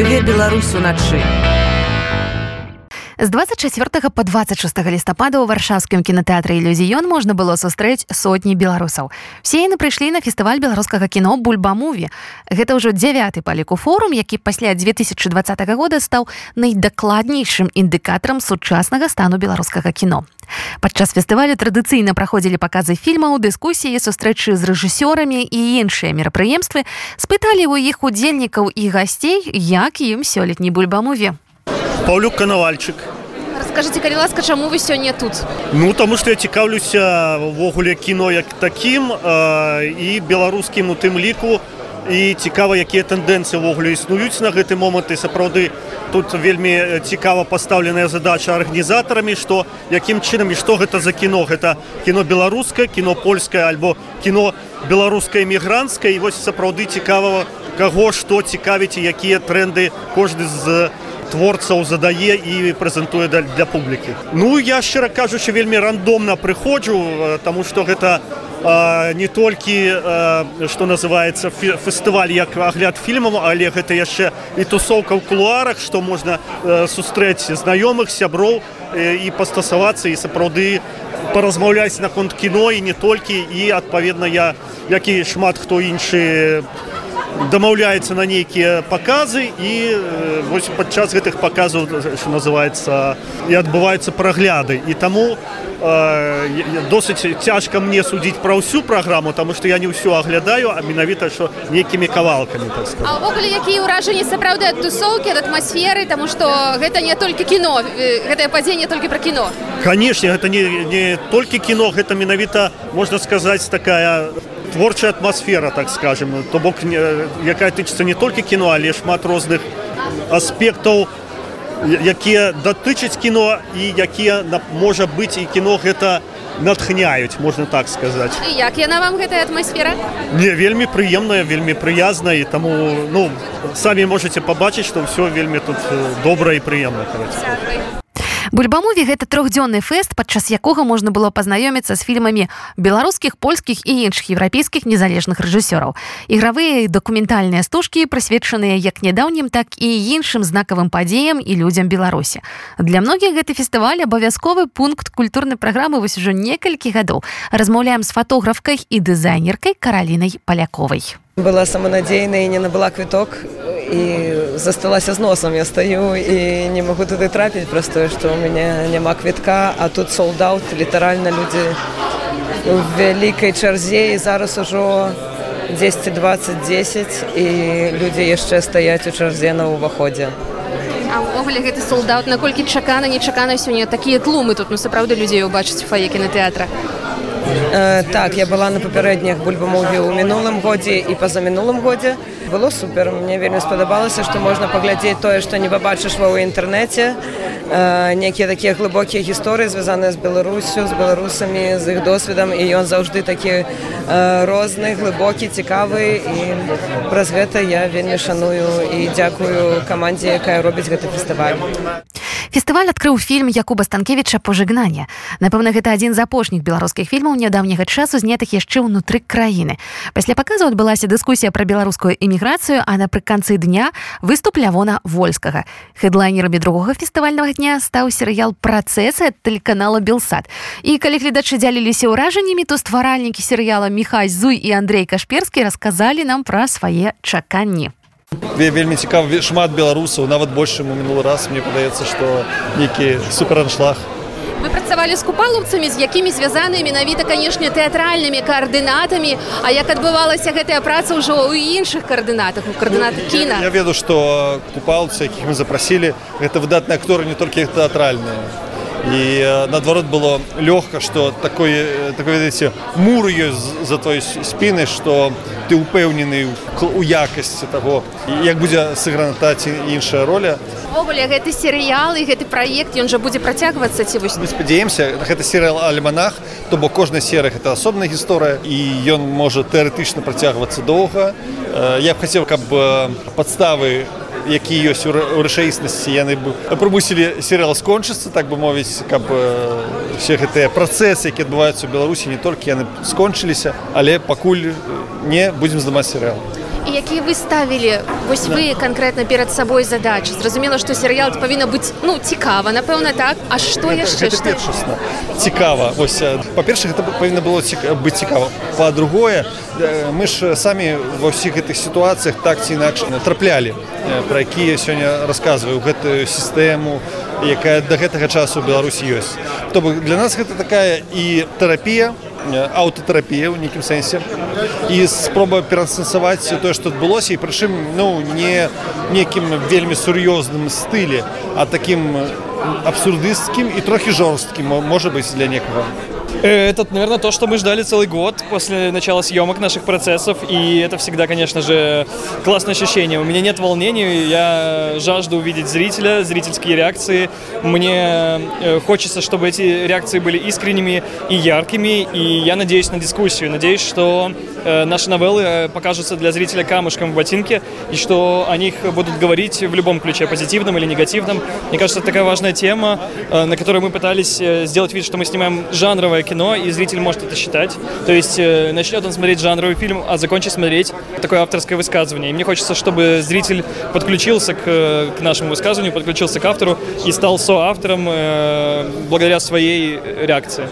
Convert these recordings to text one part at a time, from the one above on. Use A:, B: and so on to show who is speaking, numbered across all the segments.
A: жыве Беларусь уначы.
B: З 24 по 26 лістапада ў варшаўскім кінотэатры ілюзіён можна было сустрэць сотні беларусаў. Все яны прыйшлі на фестываль беларускага кіно бульбамуві. Гэта ўжо дзявяты па ліку форум, які пасля 2020 года стаў найдакладнейшым індыкатарам сучаснага стану беларускага кіно. Падчас фестывалю традыцыйна праходзілі паказы фільмаў, дыскусіі, сустрэчы з рэжысёрамі і іншыя мерапрыемствы, спыталі ў іх удзельнікаў і гасцей, як ім сёлетні бульбамуве.
C: Паўлюк канавальчык.
B: Скажите, калі ласка, чаму вы сёння тут?
C: Ну таму што я цікаўлюся ўвогуле кіно як такім э, і беларускім у тым ліку і цікава, якія тэндэнцыі ўвогуле існуюць на гэты момант і сапраўды тут вельмі цікава пастаўленая задача арганізатарамі, што якім чынам і што гэта за кіно гэта кіно беларускае, кіно польскае альбо кіно беларускае мігрантскае і вось сапраўды цікава каго што цікавіць і якія тренды кожны з творцаў задае і прэзентуе для, публікі. Ну я шчыра кажучы вельмі рандомна прыходжу, таму што гэта а, не толькі што называецца фестываль як агляд фільмам, але гэта яшчэ і тусоўка ў кулуарах, што можна сустрэць знаёмых сяброў і пастасавацца і сапраўды паразмаўляць наконт кіно і не толькі і адпаведна я як і шмат хто іншы дамаўляецца на нейкія паказы і вось падчас гэтых паказаў що называется і адбываюцца прагляды і таму э, досыць цяжка мне судзіць пра ўсю праграму тому что я не ўсё аглядаю а менавіта що нейкімі кавалкамі
B: увогуле якія ўражанні сапраўды ад тусоўкі ад атмасферы тому что гэта не толькі кіно гэтае падзенне толькі пра кіно?
C: Канешне гэта не, не толькі кіно гэта менавіта можна сказаць такая творчая атмасфера так скажем. То бок якая тычыцца не толькі кіно але шмат розных аспектаў якія датычаць кіно і якія можа быць і кіно гэта натхняюць можна так сказаць.
B: Як яна вам гэтая атмасфера?
C: Не вельмі прыемная вельмі прыязна і таму ну самі можете пабачыць што ўсё вельмі тут добра і прыемна караць
B: бульбамуве гэта трохдзённы фэст падчас якога можна было пазнаёміцца з фільмамі беларускіх польскіх і іншых еўрапейскіх незалежных рэжысёраў. Ігравыя дакументальныя стужкі прысвечаныя як нядаўнім так і іншым знакавым падзеям і людзям беларусі. Для многіх гэты фестываль абавязковы пункт культурнай праграмы вось ужо некалькі гадоў. Размаўляем з фатографкай і дызайнеркай каралінай паляковай
D: была саманадзейна і не набыла квіток і засталася з носам я стаю і не магу туды трапіць праз тое што ў мяне няма квітка а тут солдат літаральна людзі вялікай чарзе і зараз ужо 10 20 10 і людзі яшчэ стаяць у чарзе на ўваходзе
B: увогуле гэты солдат наколькі чакана нечакана сёння такія тлумы тут ну сапраўды людзей убачыць фае кінотэатра
D: Э, так я была на папярэдніх бульбамове ў мінулым годзе і па-за мінулым годзе было супер. Мне вельмі спадабалася што можна паглядзець тое што не пабачыш ва ў інтэрнэце э, некія такія глыбокія гісторыі звязаныя з беларусю з беларусамі з іх досведам і ён заўжды такі э, розны глыбокі цікавы і праз гэта я вельмі шаную і дзякую камандзе якая робіць гэты фестываль
B: фестываль адкрыў фільм якуба станкевича пожыгнання напэўна гэта адзін з апошніх беларускіх фільмаў нядаўняга часу знятых яшчэ ўнутры краіны. Пасля паказу адбылася дыскусія пра беларускую эміграцыю а напрыканцы дня выступ лявона вольскага. Хедлайнерамі другога фестывальнага дня стаў серыял працэсы тэлеканала белсад і калі гледачы дзяліліся ўражаннямі то стваральнікі серыяла міхай зуй і андрей кашперскі расказалі нам пра свае чаканні
E: вельмі цікава шмат беларусаў нават большым у мінулы раз. Мне падаецца што нейкі супераншлаг.
B: Вы працавалі з купалаўцамі з якімі звязаны менавіта канешне тэатральнымі каардынатамі. А як адбывалася гэтая праца ўжо ў іншых каардынатах у каардынат кіна?
E: я веду што купалцы якіх мы запрасілі гэта выдатныя акторы не толькі тэатральныя і наадварот было лёгка што такой такой ведаеце мур ёсць за той спіны што ты упэўнены у якасці таго як будзе сыграна та ці іншая роля.
B: Увогуле гэты серыял і гэты праект ён жа будзе працягвацца ці вось?
E: Мы спадзяемся гэта серыал альманах то бок кожная серых это асобная гісторыя і ён можа тэарэтычна працягвацца доўга. Я б хацеў каб падставы які ёсць у рэчаіснасці яны бы прымусілі серыал скончыцца так бы мовіць каб все гэтыя працэсы які адбываюцца ў беларусі не толькі яны скончыліся але пакуль не будзем здымаць серыал
B: і якія вы ставілі вось вы канкрэтна перад сабой задачы зразумела што серыял павінна быць ну цікава напэўна так? А што яшчэ
E: першасна цікава вось па-першых это павінна было ціка, быць цікава па-другое мы ж самі ва ўсіх гэтых сітуацыях так ці інакш траплялі пра якія сёння расказваю гэтую сістэму якая да гэтага часу беларусі ёсць. То бок для нас гэта такая і тэрапія аўтатэрапія ў нейкім сэнсе і спроба перасэнсаваць тое што адбылося і прычым ну не некім вельмі сур'ёзным стылі а таким абсурдысцкім і трохі жорсткім можа быць для некага
A: Это, наверное, то, что мы ждали целый год после начала съемок наших процессов, и это всегда, конечно же, классное ощущение. У меня нет волнений, я жажду увидеть зрителя, зрительские реакции. Мне э, хочется, чтобы эти реакции были искренними и яркими, и я надеюсь на дискуссию. Надеюсь, что э, наши новеллы э, покажутся для зрителя камушком в ботинке, и что о них будут говорить в любом ключе, позитивном или негативном. Мне кажется, это такая важная тема, на которой мы пытались сделать вид, что мы снимаем жанровое кино, и зритель может это считать. То есть э, начнет он смотреть жанровый фильм, а закончит смотреть такое авторское высказывание. И мне хочется, чтобы зритель подключился к, к нашему высказыванию, подключился к автору и стал соавтором э, благодаря своей реакции.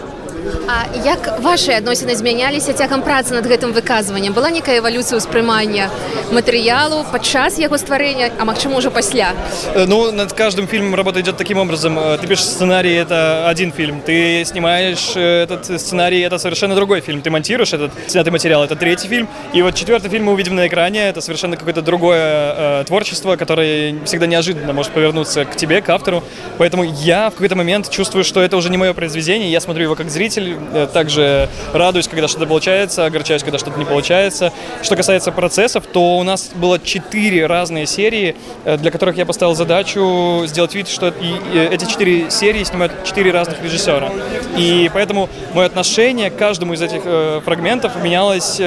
B: А як ваши адносіны змяняліся цягам працы над гэтым выказваннем была некая эвалюцыя ўспрымання матэрыялу падчас яго стварэння а магчыма уже пасля
A: э, ну над каждым фильмом работа идет таким образом э, ты пишешь сценарий это один фильм ты снимаешь э, этот сценарий это совершенно другой фильм ты монтируешь этот снятый материал это третий фильм и вот четвертый фильм мы увидим на экране это совершенно какое-то другое э, творчество которое всегда неожиданно может повернуться к тебе к автору поэтому я в какой-то момент чувствую что это уже не мое произведение я смотрю его как зритель Э, также радуюсь, когда что-то получается, огорчаюсь, когда что-то не получается. Что касается процессов, то у нас было четыре разные серии, э, для которых я поставил задачу сделать вид, что эти четыре серии снимают четыре разных режиссера. И поэтому мое отношение к каждому из этих э, фрагментов менялось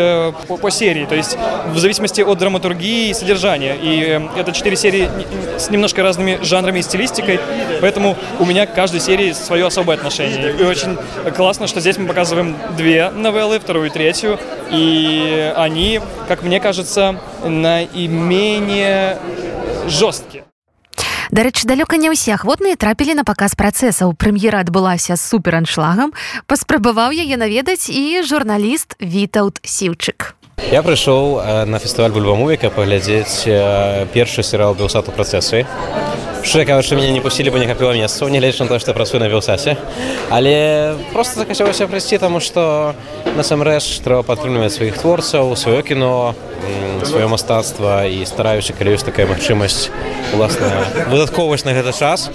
A: по, по серии, то есть в зависимости от драматургии и содержания. И это четыре серии с немножко разными жанрами и стилистикой, поэтому у меня к каждой серии свое особое отношение. И очень классно, что здесь мы показываем две новеллы, вторую и третью, и они, как мне кажется, наименее жесткие.
B: Дарэчы, далёка не ўсе ахвотныя трапілі на паказ працэсаў. Прэм'ера адбылася з супераншлагам, паспрабаваў яе наведаць і журналіст Вітаўт Сіўчык.
F: Я прыйшоў на фестываль бульбамуві, каб паглядзець першы серыал белсату працэсы. Szczerze кажучы, мяне не пусцілі бы не хапіла месцаў, не лечна то, што працую на Вілсасе. Але просто захацелася прыйсці, таму што насамрэч трэба падтрымліваць сваіх творцаў, сваё кіно, сваё мастацтва і стараюся, калі ёсць такая магчымасць уласна выдатковасць на гэты час.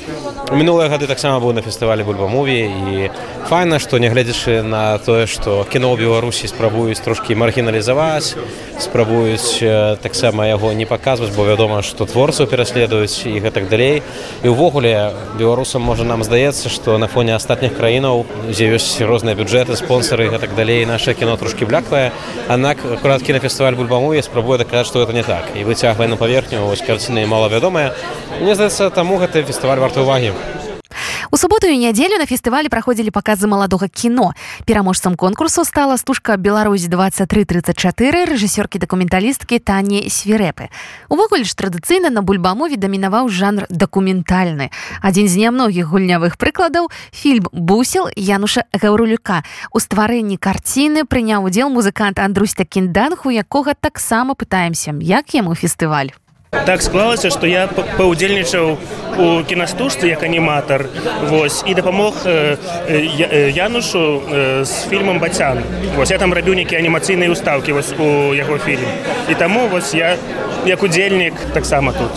F: У мінулыя гады таксама быў на фестывалі бульбамуві і файна, што нягледзячы на тое, што кіно ў Беларусі спрабуюць трошкі маргіналізаваць, спрабуюць таксама яго не паказваць, бо вядома, што творцаў пераследуюць і гэтак далей і ўвогуле беларусам можа нам здаецца што на фоне астатніх краінаў дзе ёсць розныя бюджэты спонсары гэтак далей наше кіно трошки бляквае аднак акурат кінафестываль бульбаму я спрабую даказаць што это не так. І выцягвае на паверхню ось карціны малавядомая. Мне здаецца таму гэты фестываль варта увагі
B: У суботу і нядзелю на фестывалі праходзілі паказы маладога кіно. Пераможцам конкурсу стала стужка Беларусь 2334 рэжысёркі дакументалісткі Тані свірэпы. Увогуле ж традыцыйна на бульбамове дамінаваў жанр дакументальны. Адзін з нямногіх гульнявых прыкладаў фільм бусел Януша Гаўрулюка. У стварэнні карціны прыняў удзел музыкант Андрусь Такінданху, якога таксама пытаемся, як яму фестываль.
G: Так склалася, што я паўдзельнічаў у кінастужцы як аніматар вось і дапамог э, э, янушу э, з фільмам бацян вось я там рабіў нейкія анімацыйныя ўстаўкі вось у яго фільм. І таму вось я як удзельнік таксама тут.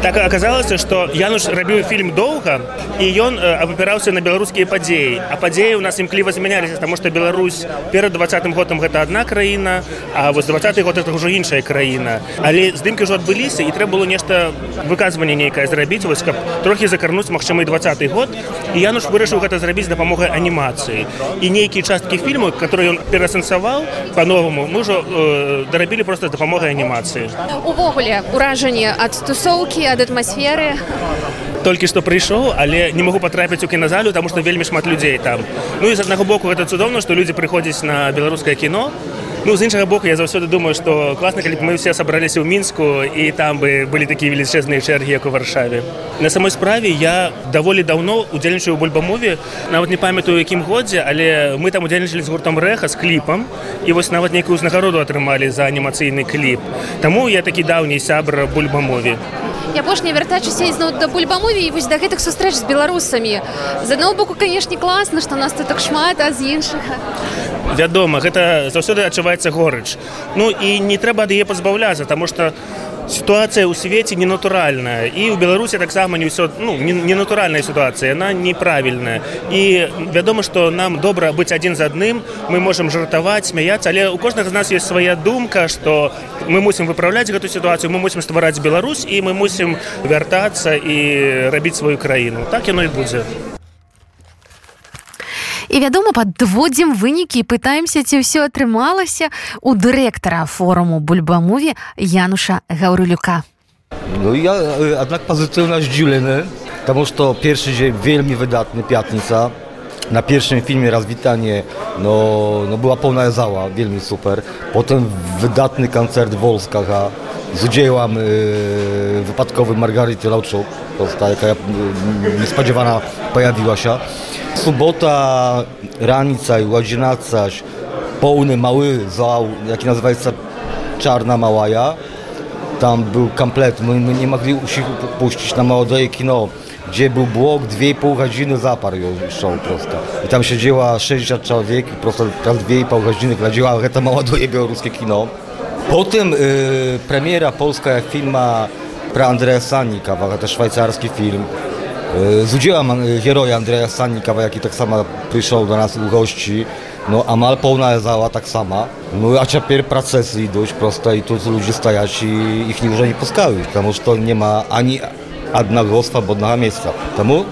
G: Так аказалася што януш рабіў фільм доўга і ён абапіраўся на беларускія падзеі. А падзеі у нас імкліва змяняліся таму што Беларусь перад двадцатым годам гэта адна краіна а вось двадцаты год это ўжо іншая краіна. Але здымкі ўжо адбыліся і трэба было нешта выказванне нейкае зрабіць вось каб трохі закарнуць магчымы двадцаты год. І януш вырашыў гэта зрабіць дапамогай анімацыі. І нейкія часткі фільму которые ён перасэнсаваў по-новаму мы ўжо э, дарабілі просто дапамогай анімацыі.
B: Увогуле уражанне ад тусоўкі ад атмасферы.
G: Толькі што прыйшоў але не магу патрапіць у кіназалю таму што вельмі шмат людзей там. Ну і з аднаго боку гэта цудоўна што людзі прыходзяць на беларускае кіно Ну, з іншага боку, я заўсёды думаю, што класна, калі б мы ўсе сабраліся ў мінску і там бы былі такія велічэзныя чэргі, як у варшаве. На самой справе я даволі даўно удзельнічаю ў бульбамове, нават не памятаю, якім годзе, але мы там удзельнічалі з гуртом рэха з кліпам і вось нават нейкую ўзнагароду атрымалі за анімацыйны кліп. Таму я такі даўні сябр бульбамове.
H: Я апошне вяртачуся ізноў да бульбамове і вось да гэтых сустрэч з беларусамі з аднаго боку канешне класна што нас тут так шмат а з іншага
G: Вядома, гэта заўсёды адчуваецца горыч. Ну і не трэба ад яе пазбаўляцца, таму што сітуацыя ў свеце ненатуральная. І ў беларусі таксама не ўсё ну, ненатуральная сітуацыя яна неправільная і вядома што нам добра быць адзін з адным мы можемм жартаваць смяяться але у кожнага з нас есть свая думка што мы мусім выпраўляць гэту сітуацыю мы мусім ствараць Беларусь і мы мусім вяртацца і рабіць сваю краіну. Так яно і будзе
B: і вядома падводзім вынікі пытаемся ці ўсё атрымалася у дырэктара форуму бульбамуве януша гаўрылюка
I: Ну я аднак пазітыўна здзіўлены Таму што першы дзень вельмі выдатны пятніца na pierwszym filmie raz witanie, no, no była pełna zała, wielmi super. Potem wydatny koncert w Wolskach, a z udziełem yy, wypadkowym Margarity Lauczuk, ta jaka yy, niespodziewana pojawiła się. Sobota, ranica i ładzinacaś, pełny mały zał, jaki nazywa się Czarna Małaja. Tam był komplet, my, my nie mogli się puścić na małe kino gdzie był blok, 2,5 godziny zapar show prosto. I tam siedziała 60 człowiek i prosto teraz 2,5 godziny гляdziła to młode białoruskie kino. Potem y, premiera polska jak filma pra Andrea Sannika, to szwajcarski film. Z udziałem heroja Andrzeja Sannikawa, jaki tak samo przyszedł do nas u gości, no a mal pełna zała tak sama. No a teraz procesy idą prosto i tu ludzie stajać i ich nie może nie puskały, потому что nie ma ani одного swobodnego miejsca. Temu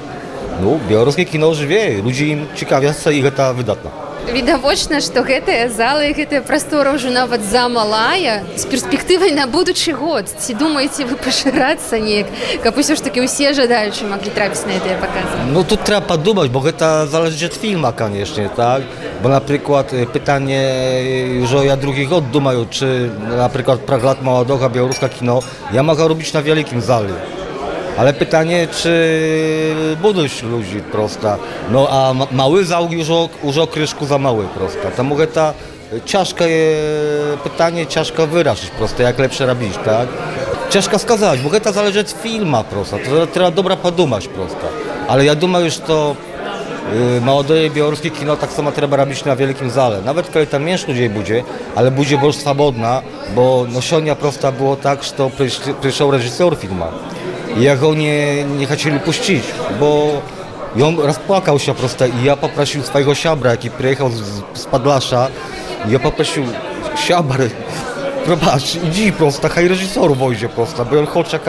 I: no, białoruskie kino żywie, ludzie im ciekawią i to wydatna.
H: відавочна што гэтая зала і гэтая прастора ўжо нават замалая з перспектывай на будучы год. Ці думаеце вы пашырацца неяк? Каб усё ж таки ўсе жадаючы маглі трапіць на гэтыя паказы
I: Ну тут трэба падумаць бо гэта залежыць ад фільма канешне так? Бо напрыклад пытанне ўжо я другі год думаю czy напрыклад прагляд маладога беларуска кіно я магу рубіць на вялікім зале Ale pytanie, czy buduć ludzi prosta. No a ma mały załóg już o, już o kryszku za mały prosta. To mogę ta ciężka je, pytanie ciężko wyrazić prosto, jak lepsze robić, tak? Ciężko skazać, bo to zależy od filma prosta. To trzeba dobra podumać prosta. Ale ja думаю, że to yy, młode białoruskie kino tak samo trzeba robić na wielkim zale. Nawet kiedy tam mniejszy ludzi będzie, ale będzie bardzo swobodna, bo nosionia prosta było tak, że to przyszedł reżyser filma. jego nie, nie chcieli puścić, bo on rozpłakał się prosto i ja poprosił swojego siabra, jaki przyjechał z, z Padlasza, i ja poprosił siabr, probacz, idź prosto, haj reżyserów wojdzie prosto, bo on chce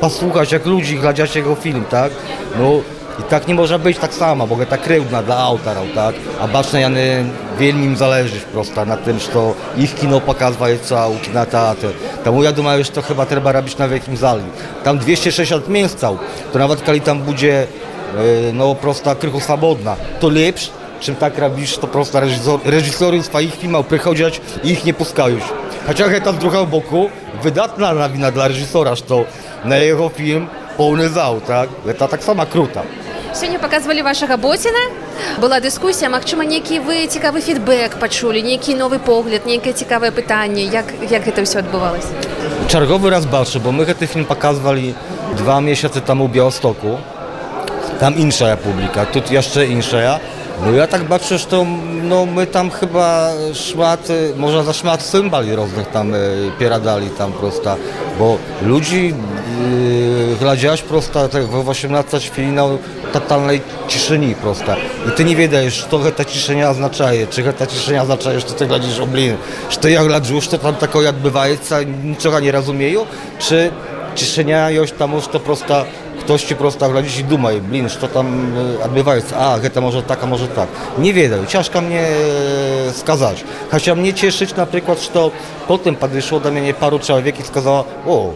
I: posłuchać jak ludzi, gladziać jego film, tak? No, i tak nie może być tak samo, bo to krywna dla autora, tak? A baczne jany wielmi im zależy prosto na tym, że ich kino pokazuje całą kinoteatr. Тому я думаю, że to chyba trzeba robić na wielkim zali. Tam 260 miejsc cał, to nawet kiedy tam będzie no prosta krychu swobodna, to lepsze, czym tak robisz, to prosto reżysery swoich filmów przychodzić i ich nie puskają. Chociaż tam z drugiego boku wydatna nawina dla reżysera, że to na jego film zał, tak? To tak sama kruta.
H: сёння паказвалі вашага боціна была дыскусія Мачыма нейкі вы цікавы фідбэк пачулі нейкі новы погляд нейкае цікавае пытанне як як гэта ўсё адбывалася
I: чарговы раз бачу бо мы гэты фільм паказвалі два месяцы таму біястоку там іншая публіка тут яшчэ іншая No ja tak patrzę, że to no, my tam chyba szmat, można za szmat symbali różnych tam e, pieradali tam prosta, bo ludzi e, gladziaś prosta, tak w 18 finał totalnej ciszeni prosta. I ty nie wiedziesz, co ta ciszenia oznaczaje, czy ta ciszenia oznaczaje, że ty gladzisz oblin, że ty jak gladzisz, to tam tako jak bywaje, niczego nie rozumieją, czy ciszenia już tam już to prosta ktoś ci prosto глядишь i думай, блин, что там отбивается, а, это может так, а может так. Не ведаю, ciężko mnie сказать. Хотя мне cieszyć na przykład, że potem podeszło do mnie paru człowiek i сказала, o,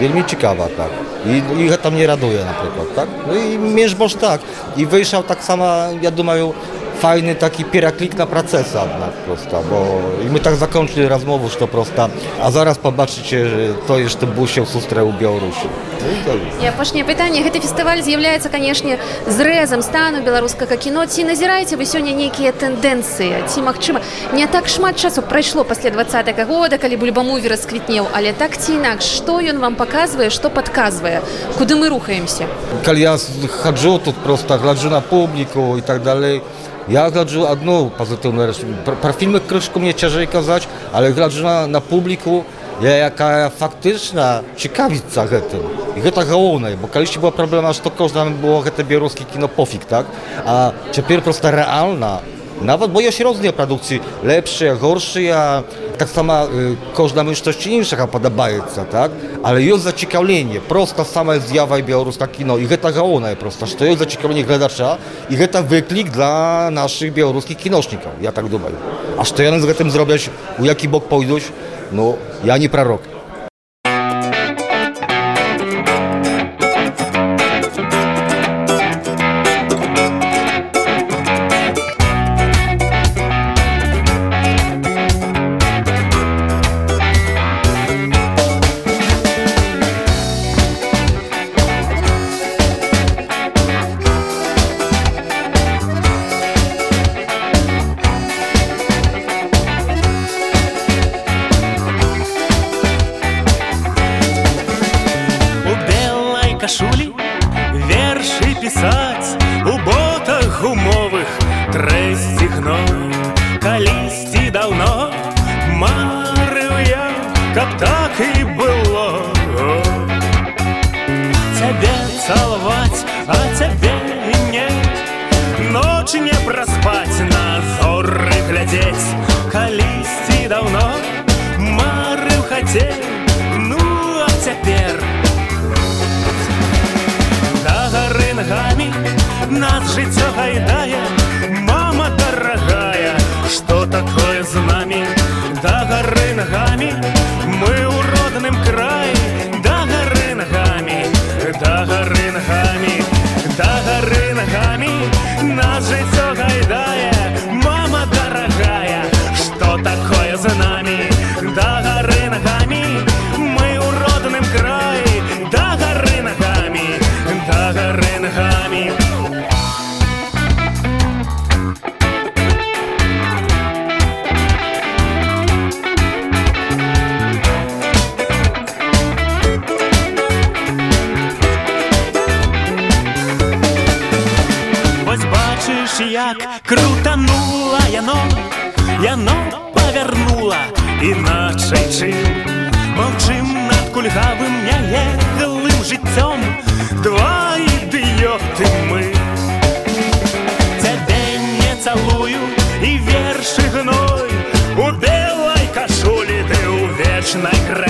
I: wielmi ciekawa, tak. I, i to mnie raduje na przykład, tak. No i mierz boż tak. I wyjrzał tak samo, ja думаю, fajny taki pieraklik na procesa adnak prosta, bo i my tak zakończyli rozmowę, że to prosta, a zaraz jeszcze busiał sustre u Białorusi. No i to jest.
H: І апошняе пытанне гэты фестываль з'яўляецца канешне зрэзам стану беларускага кіно ці назіраеце вы сёння нейкія тэндэнцыі ці магчыма не так шмат часу прайшло пасля два года калі бульбамуві расквітнеў але так ці інакш што ён вам паказвае што падказвае куды мы рухаемся
I: Калі я хаджу тут просто гляджу на публіку і так далей, я гляджу одну пазітыўную рэч. Пра, пра фільмы крышку мне цяжэй казаць, але гляджу на, на публіку, я, якая фактычна цікавіцца гэтым. І гэта галоўнае, бо калісьці была праблема, што кожнаму было гэта беларускі кіно пофіг, так? А цяпер проста рэальна Нават бо ёсць розныя прадукцыі лепшыя, горшыя, таксама y, кожнаму штосьці іншага падабаецца, так? Але ёсць зацікаўленне, проста самая з'ява беларуска кіно і гэта галоўнае проста, што ёсць зацікаўленне гледача і гэта выклік для нашых беларускіх кіношнікаў, я так думаю. А што яны з гэтым зробяць, у які бок пойдуць, ну я не прарок.
J: Да вечнай красі. Неба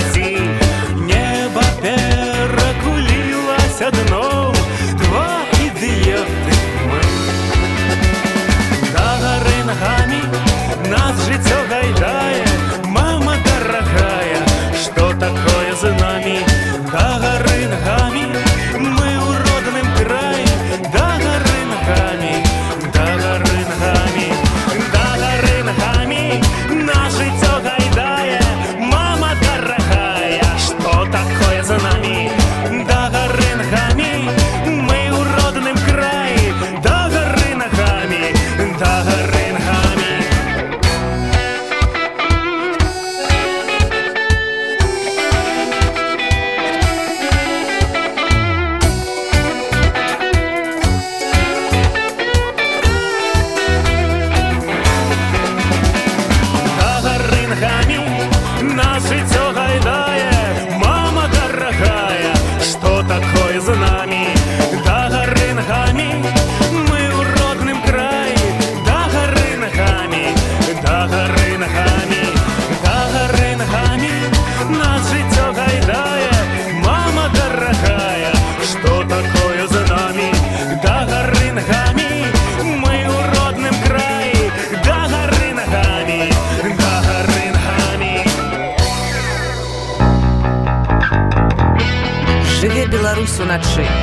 D: Жыве Беларусь уначы.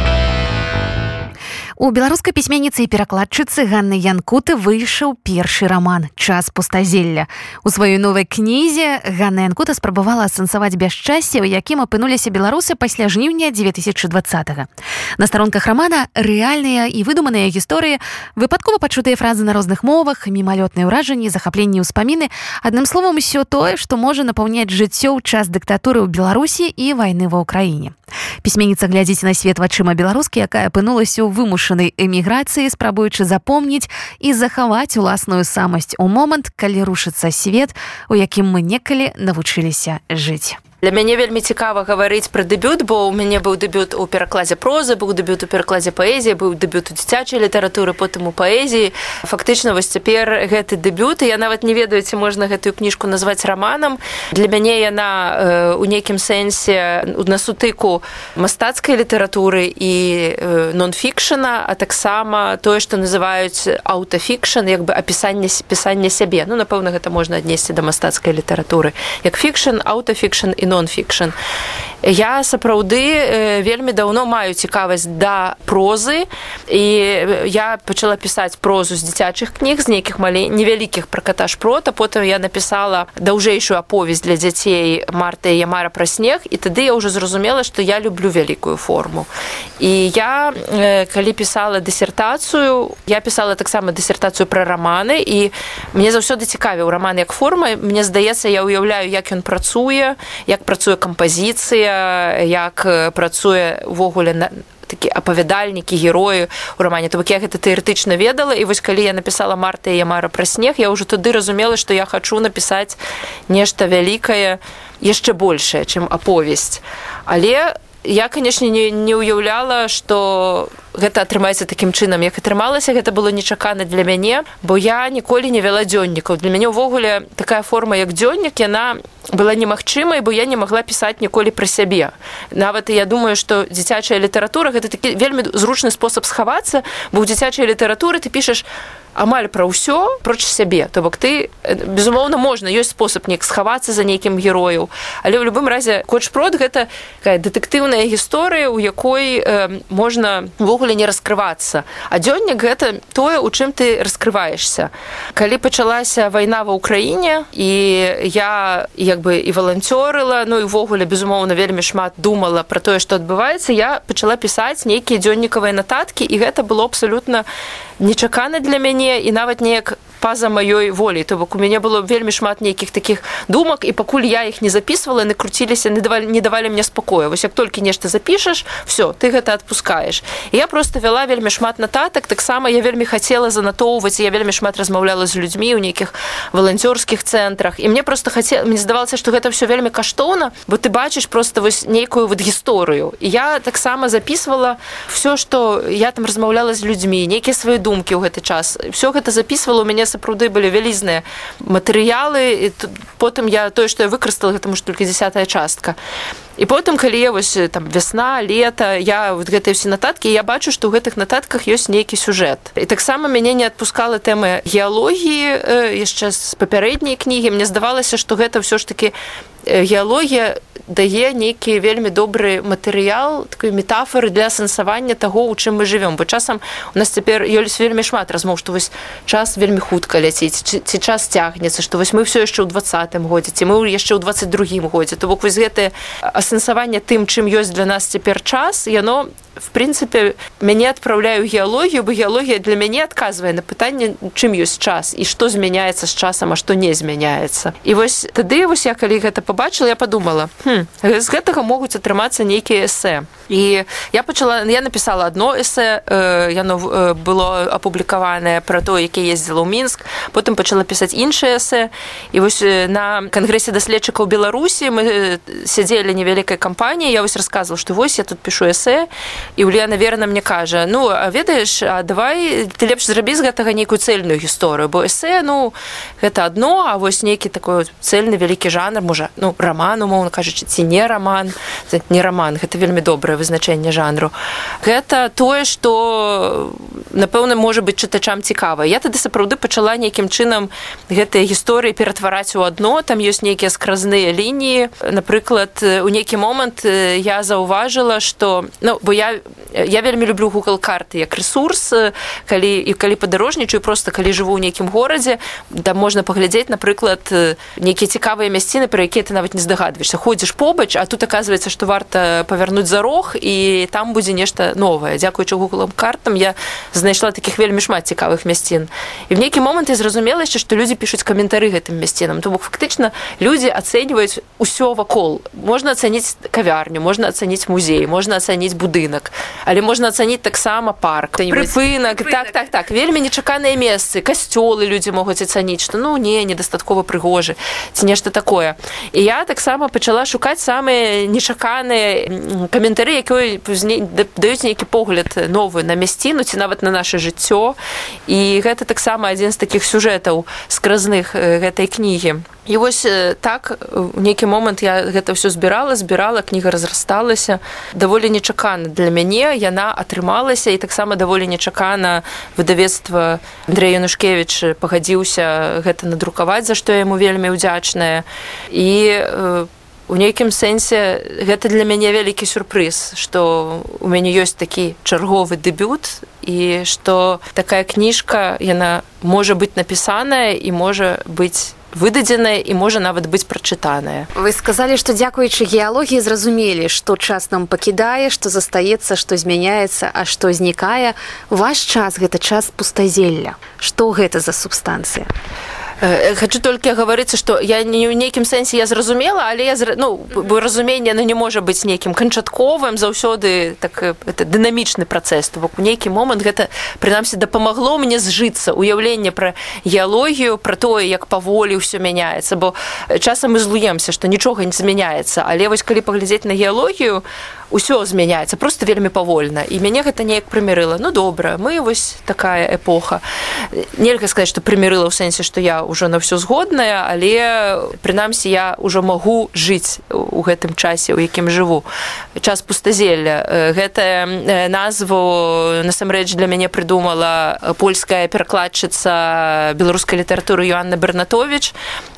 B: У беларускай пісьменніцы і перакладчыцы Ганны Янкуты выйшаў першы раман час пустазелля. У сваёй новай кнізе Ганна Янкута спрабавала асэнсаваць бясчасце, у якім апынуліся беларусы пасля жніўня 2020. -го. На старонках рамана рэальныя і выдуманыя гісторыі, выпадкова пачутыя фразы на розных мовах, мімалётныя ўражанні, захапленні ўспаміны, адным словам усё тое, што можа напаўняць жыццё ў час дыктатуры ў Беларусі і вайны ва ўкраіне. Пісьменніца глядзіць на свет вачыма беларускі, якая апынулася ў вымуш вымушанай эміграцыі спрабуючы запомніць і захаваць уласную самасць у момант калі рушыцца свет у якім мы некалі навучыліся жыць
K: Для мяне вельмі цікава гаварыць пра дэбют, бо ў мяне быў дэбют у перакладзе прозы, быў дэбют у перакладзе паэзіі, быў дэбют у дзіцячай літаратуры, потым у паэзіі. Фактычна вось цяпер гэты дэбют, я нават не ведаю, ці можна гэтую кніжку назваць раманам. Для мяне яна у нейкім сэнсе на сутыку мастацкай літаратуры і нон-фікшана, а таксама тое, што называюць аўтафікшн, як бы апісанне пісання сябе. Ну напэўна, гэта можна аднесці да мастацкай літаратуры. Як фікшн, аўтафікшн і нон-фікшн. Я сапраўды вельмі даўно маю цікавасць да прозы і я пачала пісаць прозу з дзіцячых кніг з нейкіх малей невялікіх пра ката шпрота потым я напісала даўжэйшую аповесць для дзяцей марта ямара пра снег і тады я ўжо зразумела што я люблю вялікую форму і я калі пісала дысертацыю я пісала таксама дысертацыю пра раманы і мне заўсёды цікавіў раман як форма мне здаецца я ўяўляю як ён працуе як працуе кампазіцыя як працуе увогуле на такі апавядальнікі героі у рамане. То бок я гэта тэарэтычна ведала і вось калі я напісала марта я мара пра снег я ўжо тады разумела што я хачу напісаць нешта вялікае яшчэ большее чым аповесць. Але я канешне не, не ўяўляла што гэта атрымаецца такім чынам як атрымалася гэта было нечакана для мяне бо я ніколі не вяла дзённікаў. Для мяне ўвогуле такая форма як дзённік яна была немагчымай бо я не магла пісаць ніколі пра сябе. Нават я думаю што дзіцячая літаратура гэта такі вельмі зручны спосаб схавацца бо ў дзіцячай літаратуры ты пішаш амаль пра ўсё проч сябе. То бок ты безумоўна можна ёсць спосаб неяк схавацца за нейкім герою але ў любым разе кочпрод гэта такая дэтэктыўная гісторыя у якой э, можна ввогуле не раскрывацца. А дзённік гэта тое у чым ты раскрываешься калі пачалася вайна ва ўкраіне і я як бы і валанцёрыла ну і ўвогуле безумоўна вельмі шмат думала про тое што адбываецца я пачала пісаць нейкія дзённікавыя нататкі і гэта было абсалютна нечакана для мяне і нават неяк па-за маёй волей. То бок у мяне было вельмі шмат нейкіх таких думак і пакуль я іх не записывала не круціліся не давалі не давалі мне спакоя. Вось як толькі нешта запішаш все ты гэта отпускаешь я просто вяла вельмі шмат нататак. Таксама я вельмі хацела занатоўваць я вельмі шмат размаўляла з людзьмі ў нейкіх валанцёрскіх цэнтрах. І мне просто хацела мне здавалася что гэта все вельмі каштоўна бо ты бачыш просто вось нейкую вот гісторыю. І я таксама записывала все что я там размаўляла з людзьмі нейкія свае думкі ў гэты час. Все гэта записывала у мяне сапраўды былі вялізныя матэрыялы потым я тое што я выкарыстала гэтаму ж толькі десятая частка. І потым калі я вось там вясна лета я вот гэтыя все нататкі я бачу што ў гэтых нататках ёсць нейкі сюжэт і таксама мяне не адпускала тэмы геалогіі яшчэ з папярэдняй кнігі мне здавалася што гэта ўсё ж таки геалогія дае нейкі вельмі добры матэрыял такой метафоры для сэнсавання таго у чым мы живвем бо часам у нас цяпер ёльсь вельмі шмат размоў што вось час вельмі хутка ляціць ці час цягнецца што вось мы все яшчэ ў двадцатым годзе ці мы яшчэ ў двадцать другім годзе. То бок вось гэтае асэнсаванне тым чым ёсць для нас цяпер час яно в прынцыпе мяне адпраўляю геалогію бо геалогія для мяне адказвае на пытанне чым ёсць час і што змяняецца з часам а што не змяняецца. І вось тады вось я калі гэта побачыла я подумала хм, з гэтага могуць атрымацца нейкія эсэ. І я пачала я написала одно эсэ э, яно э, было апублікаванае про то які ездзіла ў мінск потым пачала пісаць іншыя эсэ. І вось на кангрэсе даследчыкаў беларусі мы сядзелі невялікай кампаніі я вось рассказывал что вось я тут пишу эсэ і Уля наверно мне кажа ну ведаеш давай ты лепш зрабі з гэтага нейкую цельную гісторыю бо эсэ ну гэта одно а вось нейкі такой цельны вялікі жанр можа ну роман умоўно кажучы ці не роман не роман гэта вельмі добрае вызначэнне жанру гэта тое что напэўна можа быть чытачам цікава. Я тады сапраўды пачала нейкім чынам гэтыя гісторыі ператвараць у адно там ёсць нейкія скразныя лініі. Напрыклад у нейкі момант я заўважыла что ну бо я я вельмі люблю google карты як ресурс калі і калі падарожнічаю просто калі жыву ў нейкім горадзе да можна паглядзець напрыклад нейкія цікавыя мясціны пра якія ты нават не здагадваешься ходзіш побач а тут оказывается что варта павярнуць за рог і там будзе нешта новае. Дзякуючы гуглам картам я знайшла таких вельмі шмат цікавых мясцін. І в нейкі момант я зразумела яшчэ што людзі пішуць каментары гэтым мясцінам. То бок фактычна людзі ацэньваюць усё вакол. Можна ацаніць кавярню можна ацаніць музей можна ацаніць будынак але можна ацаніць таксама парк прыпынак. так так так. Вельмі нечаканыя месцы. Касцёлы людзі могуць ацаніць што ну не недастаткова прыгожы ці нешта такое. І я таксама пачала шукаць самыя нечаканыя каментары якой даюць нейкі погляд новы на мясціну ці нават на наше жыццё. І гэта таксама адзін з такіх сюжэтаў скразных гэтай кнігі. І вось так у нейкі момант я гэта ўсё збірала збірала кніга разрасталася. Даволі нечакана для мяне яна атрымалася і таксама даволі нечакана выдавецтва Андрей Янушкевич пагадзіўся гэта надрукаваць за што яму вельмі ўдзячная. І у нейкім сэнсе гэта для мяне вялікі сюрпрыз што у мяне ёсць такі чарговы дэбют і што такая кніжка яна можа быць напісаная і можа быць выдадзеная і можа нават быць прачытаная
B: вы сказалі што дзякуючы геалогіі зразумелі што час нам пакідае што застаецца што змяняецца а што знікае. Ваш час гэта час пустазелля. Што гэта за субстанцыя
K: хочу толькі гаварыцца што я не ў нейкім сэнсе я зразумела але я ну бо разуменне ну не можа быць нейкім канчатковым. Заўсёды так это дынамічны працэс. То бок у нейкі момант гэта прынамсі дапамагло мне зжыцца. Уяўленне пра геалогію пра тое як паволі ўсё мяняецца. Бо часам мы злуемся што нічога не змяняецца. Але вось калі паглядзець на геалогію ўсё змяняецца просто вельмі павольна. І мяне гэта неяк прымірыла. Ну добра мы вось такая эпоха. Нельга сказаць што прымірыла ў сэнсе што я ўжо на ўсё згодная але прынамсі я ўжо магу жыць у гэтым часе у якім жыву. Час пустазелля. Гэтая назву насамрэч для мяне прыдумала польская перакладчыца беларускай літаратуры Йоанна бернатович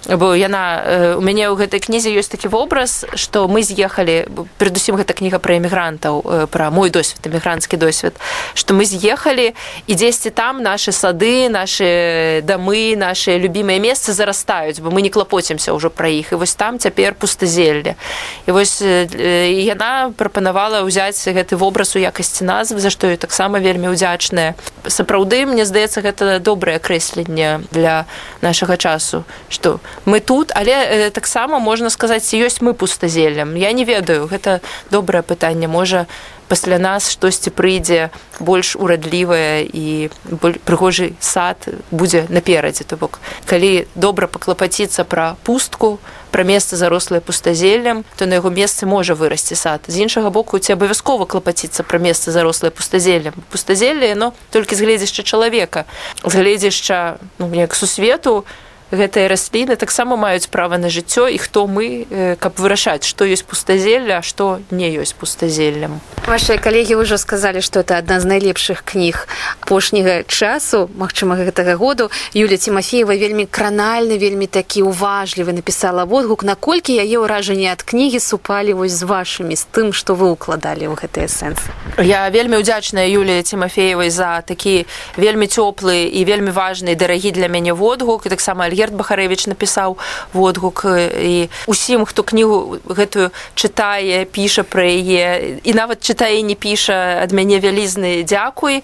K: бо яна у мяне ў гэтай кнізе ёсць такі вобраз што мы з'ехалі перадусім гэта кніга пра эмігрантаў пра мой досвед эмігранцкі досвед што мы з'ехалі і дзесьці там нашы сады нашы дамы наши любімыя месцы зарастаюць бо мы не клапоцімся ўжо пра іх. І вось там цяпер пустазелле і вось яна прапанавала ўзяць гэты вобраз у якасці назвы за што і таксама вельмі ўдзячная. Сапраўды мне здаецца гэта добрае крэсленне для нашага часу што мы тут але таксама можна сказаць ёсць мы пустазеллем. Я не ведаю гэта добрае пытанне. Можа пасля нас штосьці прыйдзе больш урадлівае і прыгожы сад будзе наперадзе. То бок калі добра паклапаціцца пра пустку пра месца зарослае пустазеллем то на яго месцы можа вырасці сад. З іншага боку ці абавязкова клапаціцца пра месца зарослае пустазеллем. Пустазелле но толькі з гледзяшча чалавека. З гледзяшча ну, як сусвету гэтыя расліны таксама маюць права на жыццё і хто мы каб вырашаць што ёсць пустазелля што не ёсць пустазеллем.
B: Ваши калегі ўжо сказалі што это адна з найлепшых кніг апошняга часу Мачыма гэтага году. Юля Тимофеева вельмі кранальны вельмі такі уважлівы напісала водгук. Наколькі яе ўражанне ад кнігі супалі вось з вашымі з тым што вы укладалі ў гэтыя сэнсы?
K: Я вельмі ўдзячная Юлія Тимофеевай за такі вельмі цёплы і вельмі важны дарагі для мяне водгук і таксама Альгер Герд Бахарэвич напісаў водгук і усім, хто кнігу гэтую чытае, піша пра яе і нават чытае не піша ад мяне вялізны дзякуй.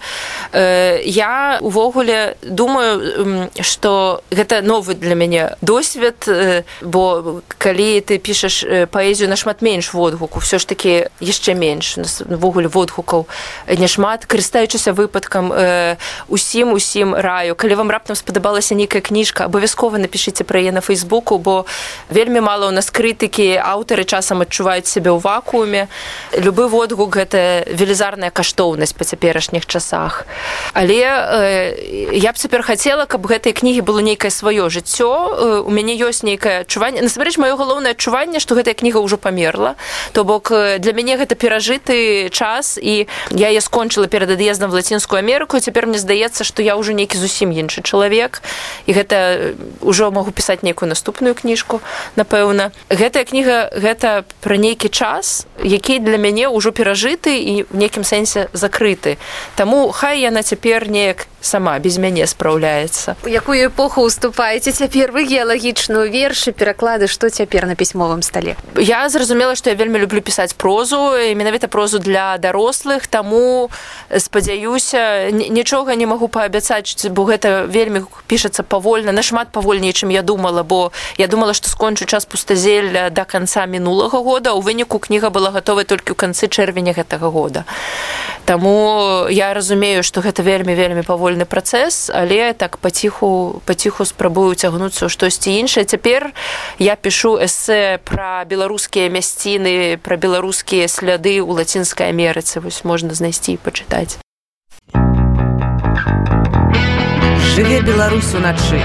K: Я увогуле думаю, што гэта новы для мяне досвед, бо калі ты пішаш паэзію нашмат менш водгуку, ўсё ж такі яшчэ менш увогуле водгукаў няшмат, карыстаючыся выпадкам усім усім раю. Калі вам раптам спадабалася нейкая кніжка, абавязкова абавязкова напішыце пра яе на фейсбуку бо вельмі мала ў нас крытыкі аўтары часам адчуваюць сябе ў вакууме. Любы водгук гэта велізарная каштоўнасць па цяперашніх часах. Але э, я б цяпер хацела каб гэтай кнігі было нейкае сваё жыццё. Э, у мяне ёсць нейкае адчуванне. Насамрэч маё галоўнае адчуванне што гэтая кніга ўжо памерла. То бок э, для мяне гэта перажыты час і я я скончыла перад ад'ездам в лацінскую Амерыку цяпер мне здаецца што я ўжо нейкі зусім іншы чалавек. І гэта ўжо могу пісаць нейкую наступную кніжку напэўна. Гэтая кніга гэта пра нейкі час які для мяне ўжо перажыты і в нейкім сэнсе закрыты. Таму хай яна цяпер неяк сама без мяне спраўляецца.
H: У якую эпоху уступаеце цяпер? Вы геалагічную вершы пераклады што цяпер на пісьмовым стале?
K: Я зразумела што я вельмі люблю пісаць прозу і менавіта прозу для дарослых таму спадзяюся нічога не магу паабяцаць бо гэта вельмі пішацца павольна нашмат павольней чым я думала бо я думала што скончу час пустазелля до конца мінулага года. У выніку кніга была гатовая толькі ў канцы чэрвеня гэтага года. Таму я разумею што гэта вельмі вельмі павольны працэс але так паціху паціху спрабую цягнуцца ў штосьці іншае. Цяпер я пішу эсэ пра беларускія мясціны пра беларускія сляды ў лацінскай амерыцы. Вось можна знайсці і пачытаць.
L: Жыве беларус уначы